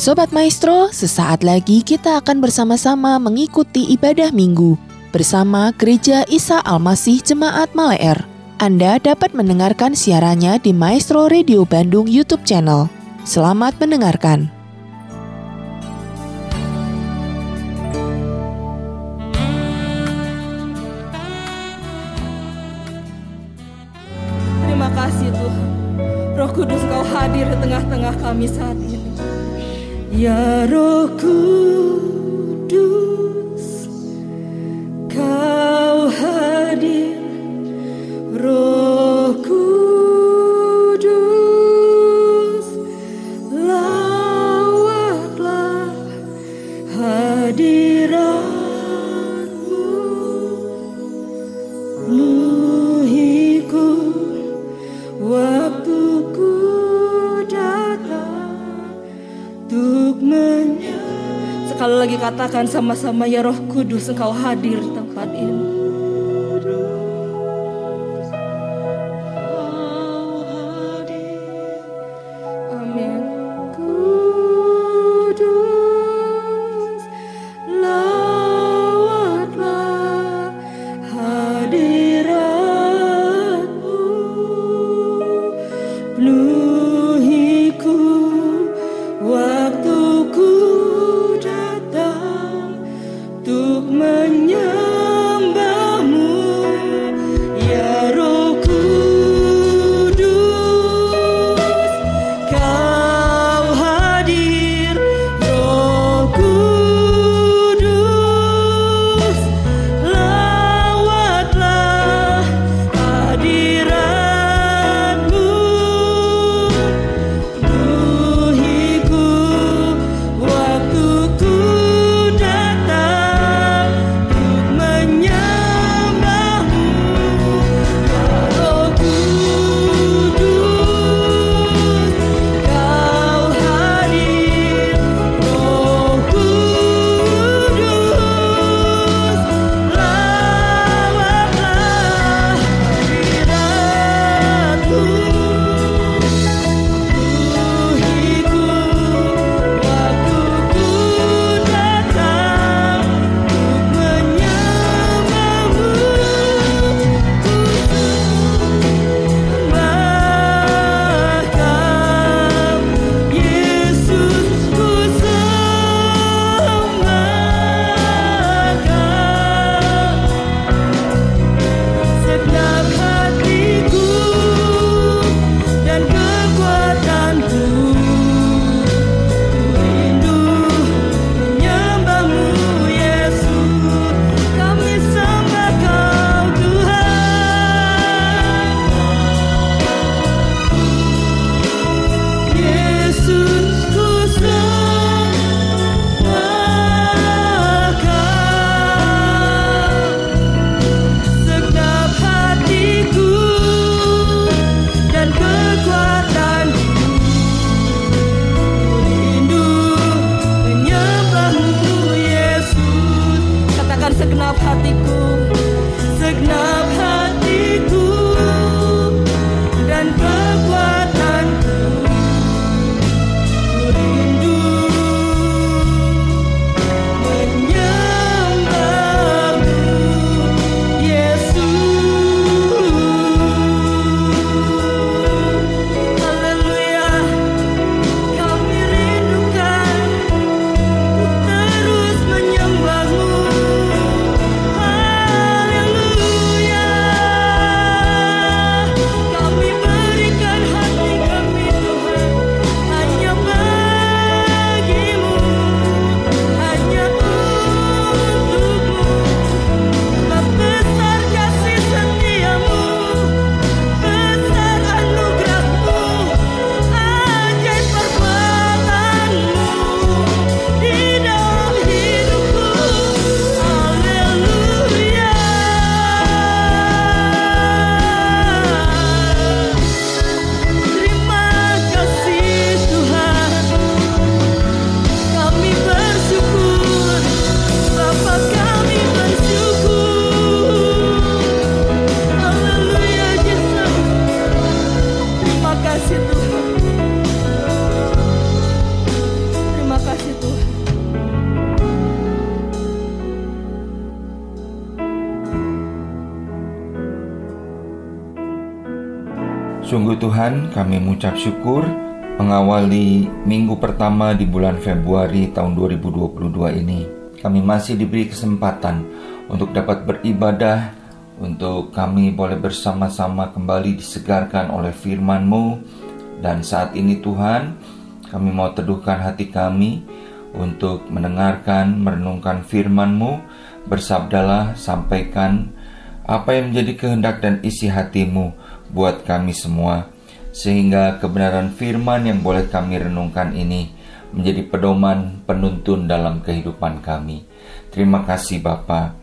Sobat Maestro, sesaat lagi kita akan bersama-sama mengikuti ibadah minggu bersama Gereja Isa Almasih Jemaat Maleer. Anda dapat mendengarkan siarannya di Maestro Radio Bandung YouTube channel. Selamat mendengarkan. Terima kasih Tuhan. Roh Kudus Kau hadir di tengah-tengah kami saat ini. Ya Roh Kudus, Kau hadir. Roh katakan sama-sama ya Roh Kudus Engkau hadir Sungguh Tuhan, kami mengucap syukur mengawali minggu pertama di bulan Februari tahun 2022 ini. Kami masih diberi kesempatan untuk dapat beribadah, untuk kami boleh bersama-sama kembali disegarkan oleh firman-Mu. Dan saat ini Tuhan, kami mau teduhkan hati kami untuk mendengarkan, merenungkan firman-Mu. Bersabdalah, sampaikan apa yang menjadi kehendak dan isi hatimu buat kami semua, sehingga kebenaran firman yang boleh kami renungkan ini menjadi pedoman penuntun dalam kehidupan kami. Terima kasih Bapa.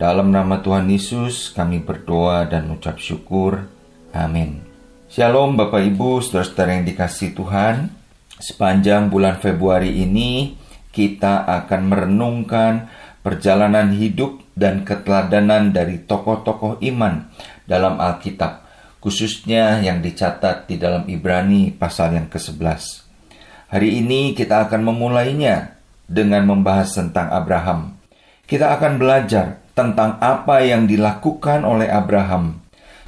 Dalam nama Tuhan Yesus kami berdoa dan mengucap syukur. Amin. Shalom Bapak Ibu, saudara-saudara yang dikasih Tuhan. Sepanjang bulan Februari ini kita akan merenungkan perjalanan hidup dan keteladanan dari tokoh-tokoh iman dalam Alkitab khususnya yang dicatat di dalam Ibrani pasal yang ke-11. Hari ini kita akan memulainya dengan membahas tentang Abraham. Kita akan belajar tentang apa yang dilakukan oleh Abraham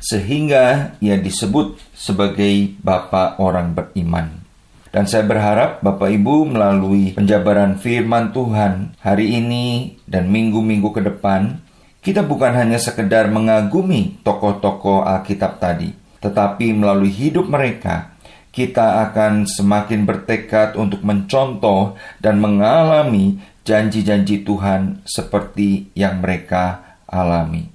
sehingga ia disebut sebagai bapak orang beriman. Dan saya berharap Bapak Ibu melalui penjabaran firman Tuhan hari ini dan minggu-minggu ke depan kita bukan hanya sekedar mengagumi tokoh-tokoh Alkitab tadi, tetapi melalui hidup mereka, kita akan semakin bertekad untuk mencontoh dan mengalami janji-janji Tuhan seperti yang mereka alami.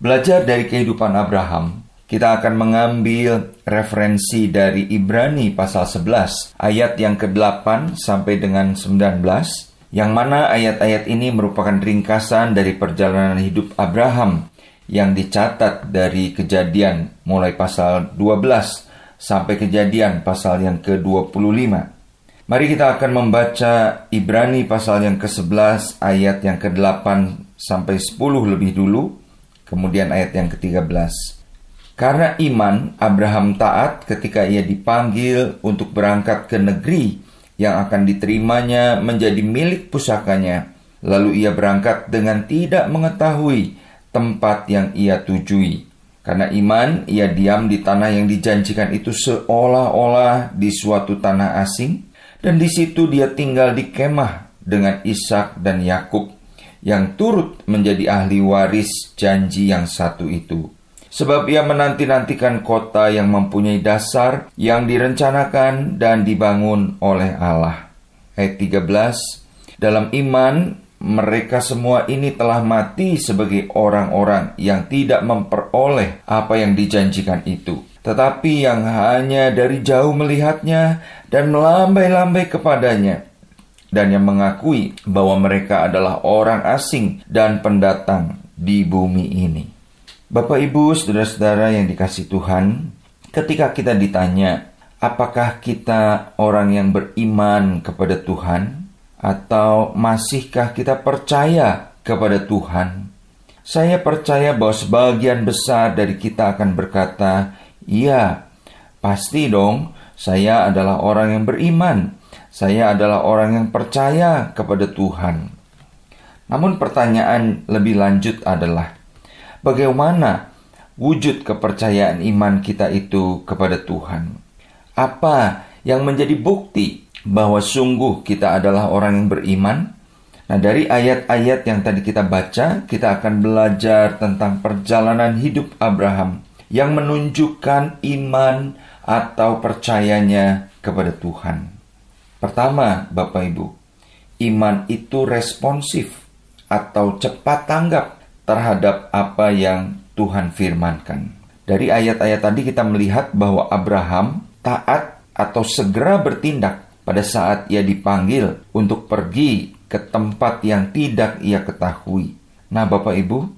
Belajar dari kehidupan Abraham, kita akan mengambil referensi dari Ibrani pasal 11 ayat yang ke-8 sampai dengan 19 yang mana ayat-ayat ini merupakan ringkasan dari perjalanan hidup Abraham yang dicatat dari kejadian mulai pasal 12 sampai kejadian pasal yang ke-25. Mari kita akan membaca Ibrani pasal yang ke-11 ayat yang ke-8 sampai 10 lebih dulu, kemudian ayat yang ke-13. Karena iman, Abraham taat ketika ia dipanggil untuk berangkat ke negeri yang akan diterimanya menjadi milik pusakanya. Lalu ia berangkat dengan tidak mengetahui tempat yang ia tujui. Karena iman, ia diam di tanah yang dijanjikan itu seolah-olah di suatu tanah asing, dan di situ dia tinggal di kemah dengan Ishak dan Yakub yang turut menjadi ahli waris janji yang satu itu. Sebab ia menanti-nantikan kota yang mempunyai dasar yang direncanakan dan dibangun oleh Allah. Ayat 13, dalam iman mereka semua ini telah mati sebagai orang-orang yang tidak memperoleh apa yang dijanjikan itu. Tetapi yang hanya dari jauh melihatnya dan melambai-lambai kepadanya, dan yang mengakui bahwa mereka adalah orang asing dan pendatang di bumi ini. Bapak Ibu, saudara-saudara yang dikasih Tuhan, ketika kita ditanya, apakah kita orang yang beriman kepada Tuhan atau masihkah kita percaya kepada Tuhan? Saya percaya bahwa sebagian besar dari kita akan berkata, "Iya, pasti dong, saya adalah orang yang beriman. Saya adalah orang yang percaya kepada Tuhan." Namun pertanyaan lebih lanjut adalah, bagaimana wujud kepercayaan iman kita itu kepada Tuhan. Apa yang menjadi bukti bahwa sungguh kita adalah orang yang beriman? Nah, dari ayat-ayat yang tadi kita baca, kita akan belajar tentang perjalanan hidup Abraham yang menunjukkan iman atau percayanya kepada Tuhan. Pertama, Bapak Ibu, iman itu responsif atau cepat tanggap terhadap apa yang Tuhan firmankan. Dari ayat-ayat tadi kita melihat bahwa Abraham taat atau segera bertindak pada saat ia dipanggil untuk pergi ke tempat yang tidak ia ketahui. Nah, Bapak Ibu,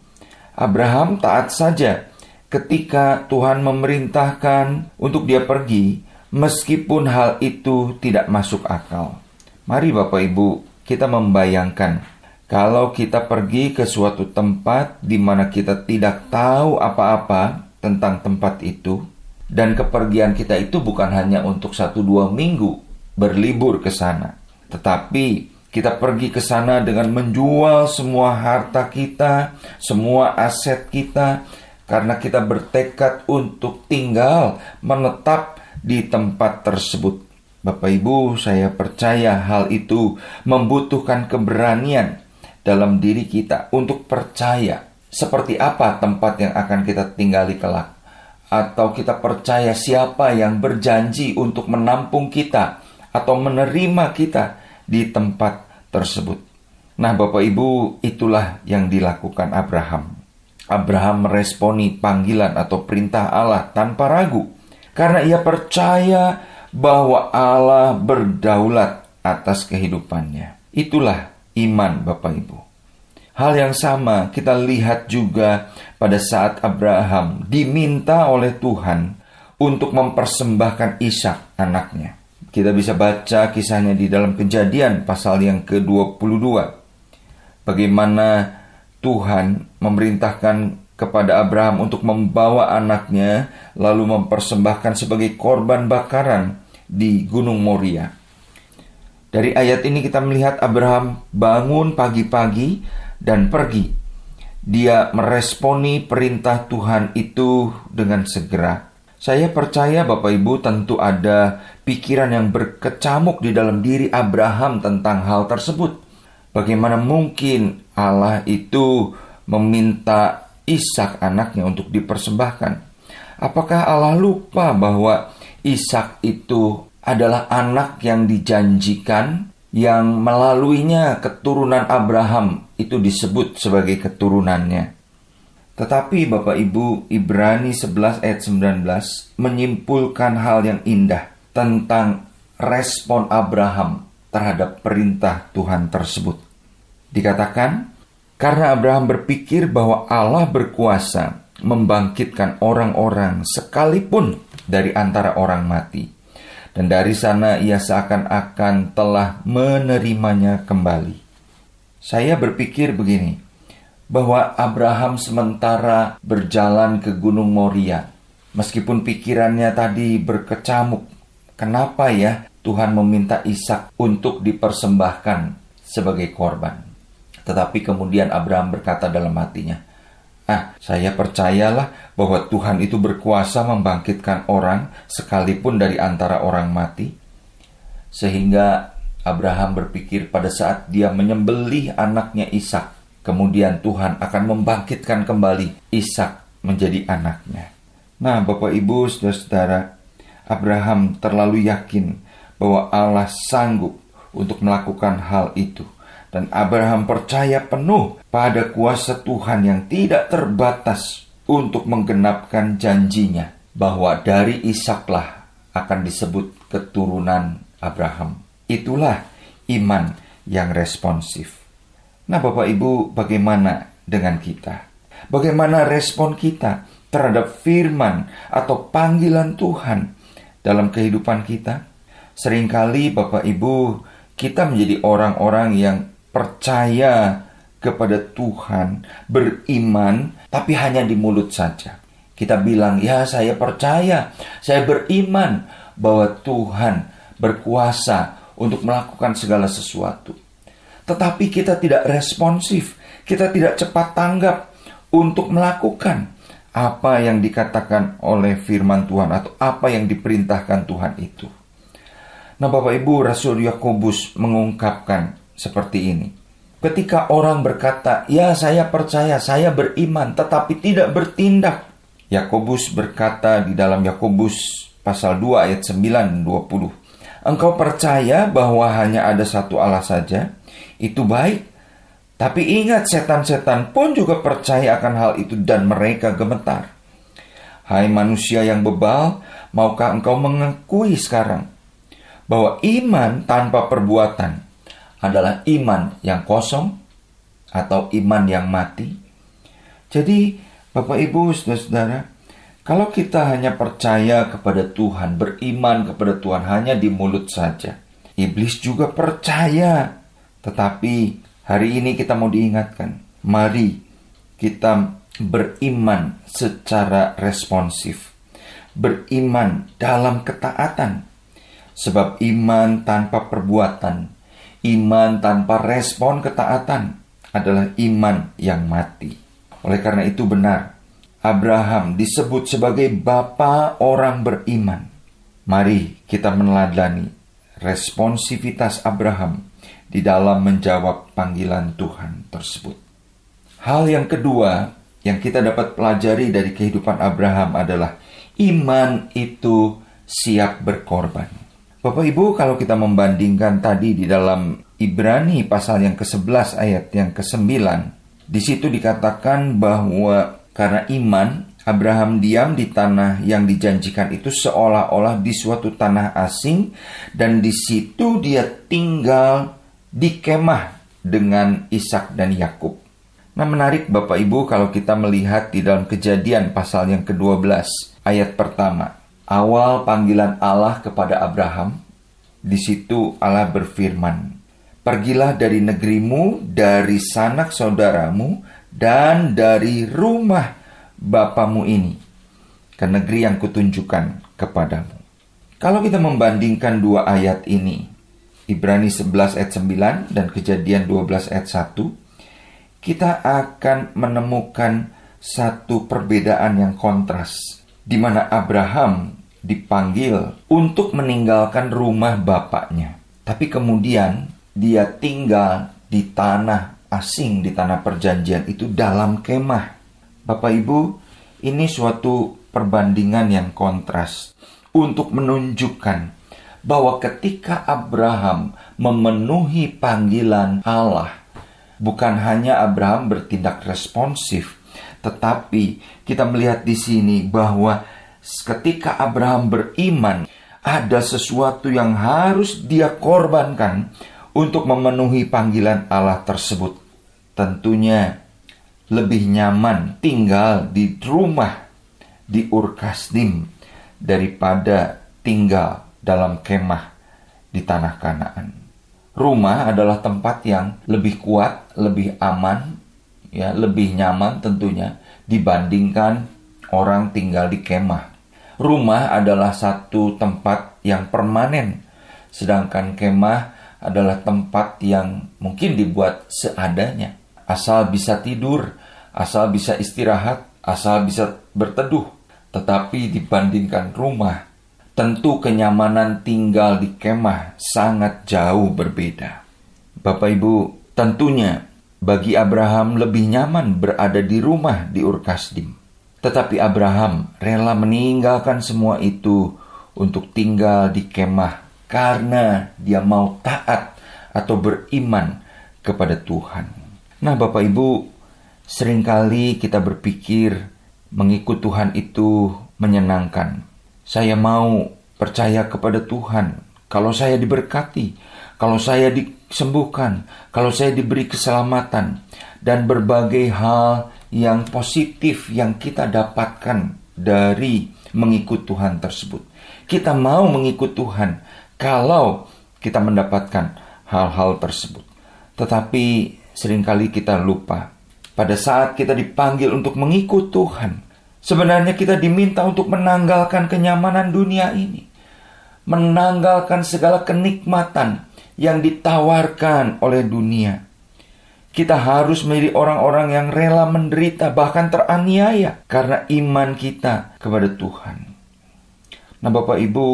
Abraham taat saja ketika Tuhan memerintahkan untuk dia pergi, meskipun hal itu tidak masuk akal. Mari, Bapak Ibu, kita membayangkan kalau kita pergi ke suatu tempat di mana kita tidak tahu apa-apa tentang tempat itu, dan kepergian kita itu bukan hanya untuk satu dua minggu berlibur ke sana, tetapi kita pergi ke sana dengan menjual semua harta kita, semua aset kita, karena kita bertekad untuk tinggal menetap di tempat tersebut. Bapak Ibu, saya percaya hal itu membutuhkan keberanian dalam diri kita untuk percaya seperti apa tempat yang akan kita tinggali kelak. Atau kita percaya siapa yang berjanji untuk menampung kita atau menerima kita di tempat tersebut. Nah, Bapak Ibu, itulah yang dilakukan Abraham. Abraham meresponi panggilan atau perintah Allah tanpa ragu karena ia percaya bahwa Allah berdaulat atas kehidupannya. Itulah iman Bapak Ibu. Hal yang sama kita lihat juga pada saat Abraham diminta oleh Tuhan untuk mempersembahkan Ishak anaknya. Kita bisa baca kisahnya di dalam kejadian pasal yang ke-22. Bagaimana Tuhan memerintahkan kepada Abraham untuk membawa anaknya lalu mempersembahkan sebagai korban bakaran di Gunung Moria. Dari ayat ini kita melihat Abraham bangun pagi-pagi dan pergi. Dia meresponi perintah Tuhan itu dengan segera. Saya percaya Bapak Ibu tentu ada pikiran yang berkecamuk di dalam diri Abraham tentang hal tersebut. Bagaimana mungkin Allah itu meminta Ishak anaknya untuk dipersembahkan? Apakah Allah lupa bahwa Ishak itu adalah anak yang dijanjikan yang melaluinya keturunan Abraham itu disebut sebagai keturunannya. Tetapi Bapak Ibu Ibrani 11 ayat 19 menyimpulkan hal yang indah tentang respon Abraham terhadap perintah Tuhan tersebut. Dikatakan, karena Abraham berpikir bahwa Allah berkuasa membangkitkan orang-orang sekalipun dari antara orang mati dan dari sana ia seakan-akan telah menerimanya kembali. Saya berpikir begini, bahwa Abraham sementara berjalan ke Gunung Moria, meskipun pikirannya tadi berkecamuk, kenapa ya Tuhan meminta Ishak untuk dipersembahkan sebagai korban? Tetapi kemudian Abraham berkata dalam hatinya, Ah, saya percayalah bahwa Tuhan itu berkuasa membangkitkan orang sekalipun dari antara orang mati. Sehingga Abraham berpikir pada saat dia menyembelih anaknya Ishak, kemudian Tuhan akan membangkitkan kembali Ishak menjadi anaknya. Nah, Bapak Ibu, Saudara-saudara, Abraham terlalu yakin bahwa Allah sanggup untuk melakukan hal itu. Dan Abraham percaya penuh pada kuasa Tuhan yang tidak terbatas untuk menggenapkan janjinya bahwa dari Ishaklah akan disebut keturunan Abraham. Itulah iman yang responsif. Nah, Bapak Ibu, bagaimana dengan kita? Bagaimana respon kita terhadap firman atau panggilan Tuhan dalam kehidupan kita? Seringkali Bapak Ibu, kita menjadi orang-orang yang percaya kepada Tuhan, beriman, tapi hanya di mulut saja. Kita bilang, "Ya, saya percaya, saya beriman bahwa Tuhan berkuasa untuk melakukan segala sesuatu." Tetapi kita tidak responsif, kita tidak cepat tanggap untuk melakukan apa yang dikatakan oleh firman Tuhan atau apa yang diperintahkan Tuhan itu. Nah, Bapak Ibu, Rasul Yakobus mengungkapkan seperti ini. Ketika orang berkata, "Ya, saya percaya, saya beriman," tetapi tidak bertindak. Yakobus berkata di dalam Yakobus pasal 2 ayat 9 20. Engkau percaya bahwa hanya ada satu Allah saja? Itu baik. Tapi ingat setan-setan pun juga percaya akan hal itu dan mereka gemetar. Hai manusia yang bebal, maukah engkau mengakui sekarang bahwa iman tanpa perbuatan adalah iman yang kosong atau iman yang mati. Jadi, Bapak Ibu, saudara-saudara, kalau kita hanya percaya kepada Tuhan, beriman kepada Tuhan hanya di mulut saja, iblis juga percaya. Tetapi hari ini kita mau diingatkan, mari kita beriman secara responsif, beriman dalam ketaatan, sebab iman tanpa perbuatan Iman tanpa respon ketaatan adalah iman yang mati. Oleh karena itu benar, Abraham disebut sebagai bapa orang beriman. Mari kita meneladani responsivitas Abraham di dalam menjawab panggilan Tuhan tersebut. Hal yang kedua yang kita dapat pelajari dari kehidupan Abraham adalah iman itu siap berkorban. Bapak Ibu, kalau kita membandingkan tadi di dalam Ibrani pasal yang ke-11 ayat yang ke-9, di situ dikatakan bahwa karena iman, Abraham diam di tanah yang dijanjikan itu seolah-olah di suatu tanah asing dan di situ dia tinggal di kemah dengan Ishak dan Yakub. Nah menarik Bapak Ibu kalau kita melihat di dalam kejadian pasal yang ke-12 ayat pertama. Awal panggilan Allah kepada Abraham, di situ Allah berfirman, Pergilah dari negerimu, dari sanak saudaramu, dan dari rumah bapamu ini ke negeri yang kutunjukkan kepadamu. Kalau kita membandingkan dua ayat ini, Ibrani 11 ayat 9 dan Kejadian 12 ayat 1, kita akan menemukan satu perbedaan yang kontras di mana Abraham dipanggil untuk meninggalkan rumah bapaknya. Tapi kemudian dia tinggal di tanah asing di tanah perjanjian itu dalam kemah. Bapak Ibu, ini suatu perbandingan yang kontras untuk menunjukkan bahwa ketika Abraham memenuhi panggilan Allah, bukan hanya Abraham bertindak responsif, tetapi kita melihat di sini bahwa ketika Abraham beriman, ada sesuatu yang harus dia korbankan untuk memenuhi panggilan Allah tersebut tentunya lebih nyaman tinggal di rumah di Urkasdim daripada tinggal dalam kemah di tanah Kanaan. Rumah adalah tempat yang lebih kuat, lebih aman, ya, lebih nyaman tentunya dibandingkan orang tinggal di kemah. Rumah adalah satu tempat yang permanen, sedangkan kemah adalah tempat yang mungkin dibuat seadanya asal bisa tidur, asal bisa istirahat, asal bisa berteduh. Tetapi dibandingkan rumah, tentu kenyamanan tinggal di kemah sangat jauh berbeda. Bapak Ibu, tentunya bagi Abraham lebih nyaman berada di rumah di Urkasdim. Tetapi Abraham rela meninggalkan semua itu untuk tinggal di kemah karena dia mau taat atau beriman kepada Tuhan. Nah, Bapak Ibu, sering kali kita berpikir mengikut Tuhan itu menyenangkan. Saya mau percaya kepada Tuhan. Kalau saya diberkati, kalau saya disembuhkan, kalau saya diberi keselamatan, dan berbagai hal yang positif yang kita dapatkan dari mengikut Tuhan tersebut. Kita mau mengikut Tuhan kalau kita mendapatkan hal-hal tersebut. Tetapi sering kali kita lupa. Pada saat kita dipanggil untuk mengikut Tuhan, sebenarnya kita diminta untuk menanggalkan kenyamanan dunia ini, menanggalkan segala kenikmatan yang ditawarkan oleh dunia. Kita harus menjadi orang-orang yang rela menderita, bahkan teraniaya karena iman kita kepada Tuhan. Nah, Bapak Ibu,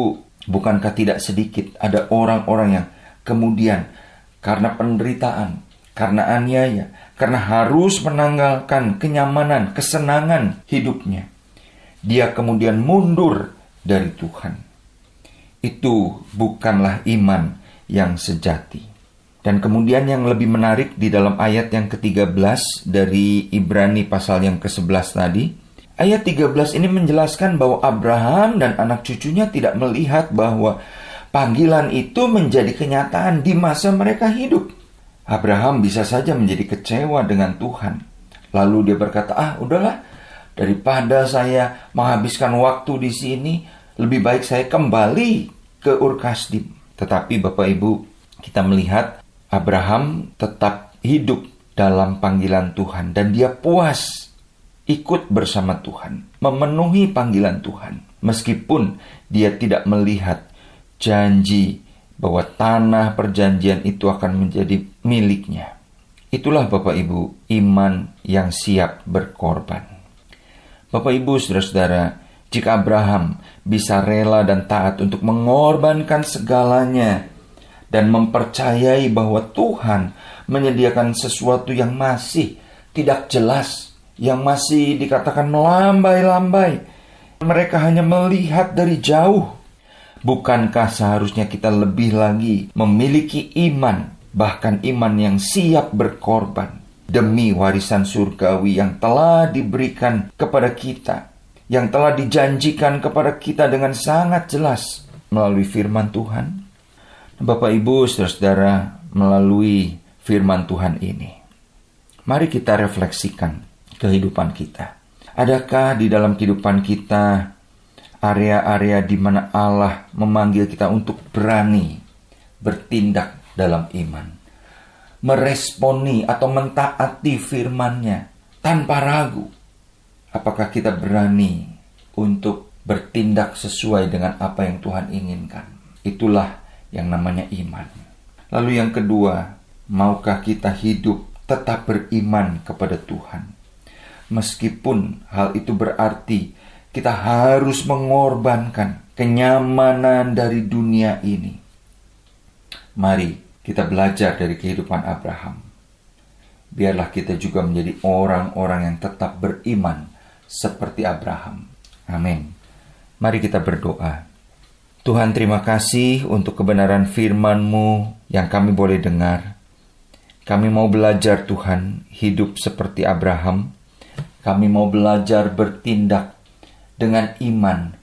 bukankah tidak sedikit ada orang-orang yang kemudian karena penderitaan, karena aniaya, karena harus menanggalkan kenyamanan, kesenangan hidupnya. Dia kemudian mundur dari Tuhan. Itu bukanlah iman yang sejati. Dan kemudian yang lebih menarik di dalam ayat yang ke-13 dari Ibrani pasal yang ke-11 tadi, ayat 13 ini menjelaskan bahwa Abraham dan anak cucunya tidak melihat bahwa panggilan itu menjadi kenyataan di masa mereka hidup. Abraham bisa saja menjadi kecewa dengan Tuhan. Lalu dia berkata, "Ah, udahlah, daripada saya menghabiskan waktu di sini, lebih baik saya kembali ke Urkasdim." Tetapi Bapak Ibu, kita melihat Abraham tetap hidup dalam panggilan Tuhan dan dia puas ikut bersama Tuhan, memenuhi panggilan Tuhan, meskipun dia tidak melihat janji bahwa tanah perjanjian itu akan menjadi miliknya. Itulah Bapak Ibu, iman yang siap berkorban. Bapak Ibu Saudara-saudara, jika Abraham bisa rela dan taat untuk mengorbankan segalanya dan mempercayai bahwa Tuhan menyediakan sesuatu yang masih tidak jelas, yang masih dikatakan melambai-lambai. Mereka hanya melihat dari jauh. Bukankah seharusnya kita lebih lagi memiliki iman, bahkan iman yang siap berkorban demi warisan surgawi yang telah diberikan kepada kita yang telah dijanjikan kepada kita dengan sangat jelas melalui firman Tuhan. Bapak Ibu, saudara-saudara, melalui firman Tuhan ini, mari kita refleksikan kehidupan kita. Adakah di dalam kehidupan kita area-area di mana Allah memanggil kita untuk berani bertindak dalam iman, meresponi atau mentaati firman-Nya tanpa ragu, Apakah kita berani untuk bertindak sesuai dengan apa yang Tuhan inginkan? Itulah yang namanya iman. Lalu yang kedua, maukah kita hidup tetap beriman kepada Tuhan? Meskipun hal itu berarti kita harus mengorbankan kenyamanan dari dunia ini. Mari kita belajar dari kehidupan Abraham. Biarlah kita juga menjadi orang-orang yang tetap beriman seperti Abraham. Amin. Mari kita berdoa. Tuhan terima kasih untuk kebenaran firman-Mu yang kami boleh dengar. Kami mau belajar Tuhan hidup seperti Abraham. Kami mau belajar bertindak dengan iman.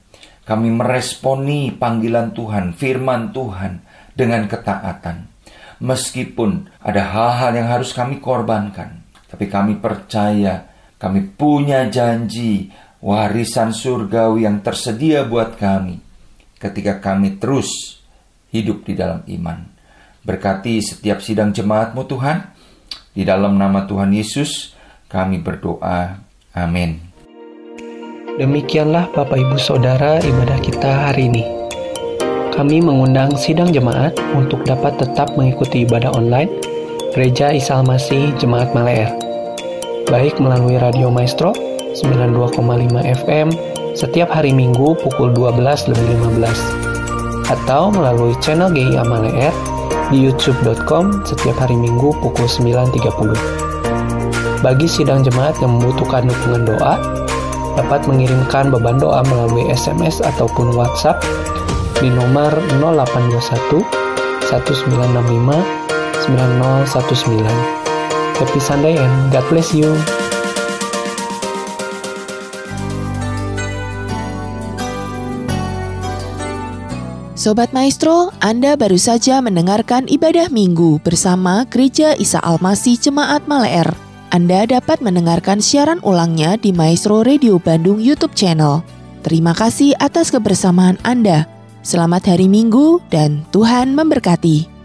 Kami meresponi panggilan Tuhan, firman Tuhan dengan ketaatan. Meskipun ada hal-hal yang harus kami korbankan, tapi kami percaya kami punya janji warisan surgawi yang tersedia buat kami ketika kami terus hidup di dalam iman. Berkati setiap sidang jemaatmu Tuhan. Di dalam nama Tuhan Yesus kami berdoa. Amin. Demikianlah Bapak Ibu Saudara ibadah kita hari ini. Kami mengundang sidang jemaat untuk dapat tetap mengikuti ibadah online Gereja Isal Masih Jemaat Maleer baik melalui Radio Maestro 92,5 FM setiap hari Minggu pukul 12 lebih 15 atau melalui channel GI Amale di youtube.com setiap hari Minggu pukul 9.30. Bagi sidang jemaat yang membutuhkan dukungan doa, dapat mengirimkan beban doa melalui SMS ataupun WhatsApp di nomor 0821 1965 9019. Happy Sunday and God bless you. Sobat Maestro, Anda baru saja mendengarkan ibadah minggu bersama Gereja Isa Almasih Jemaat Maleer. Anda dapat mendengarkan siaran ulangnya di Maestro Radio Bandung YouTube channel. Terima kasih atas kebersamaan Anda. Selamat hari Minggu dan Tuhan memberkati.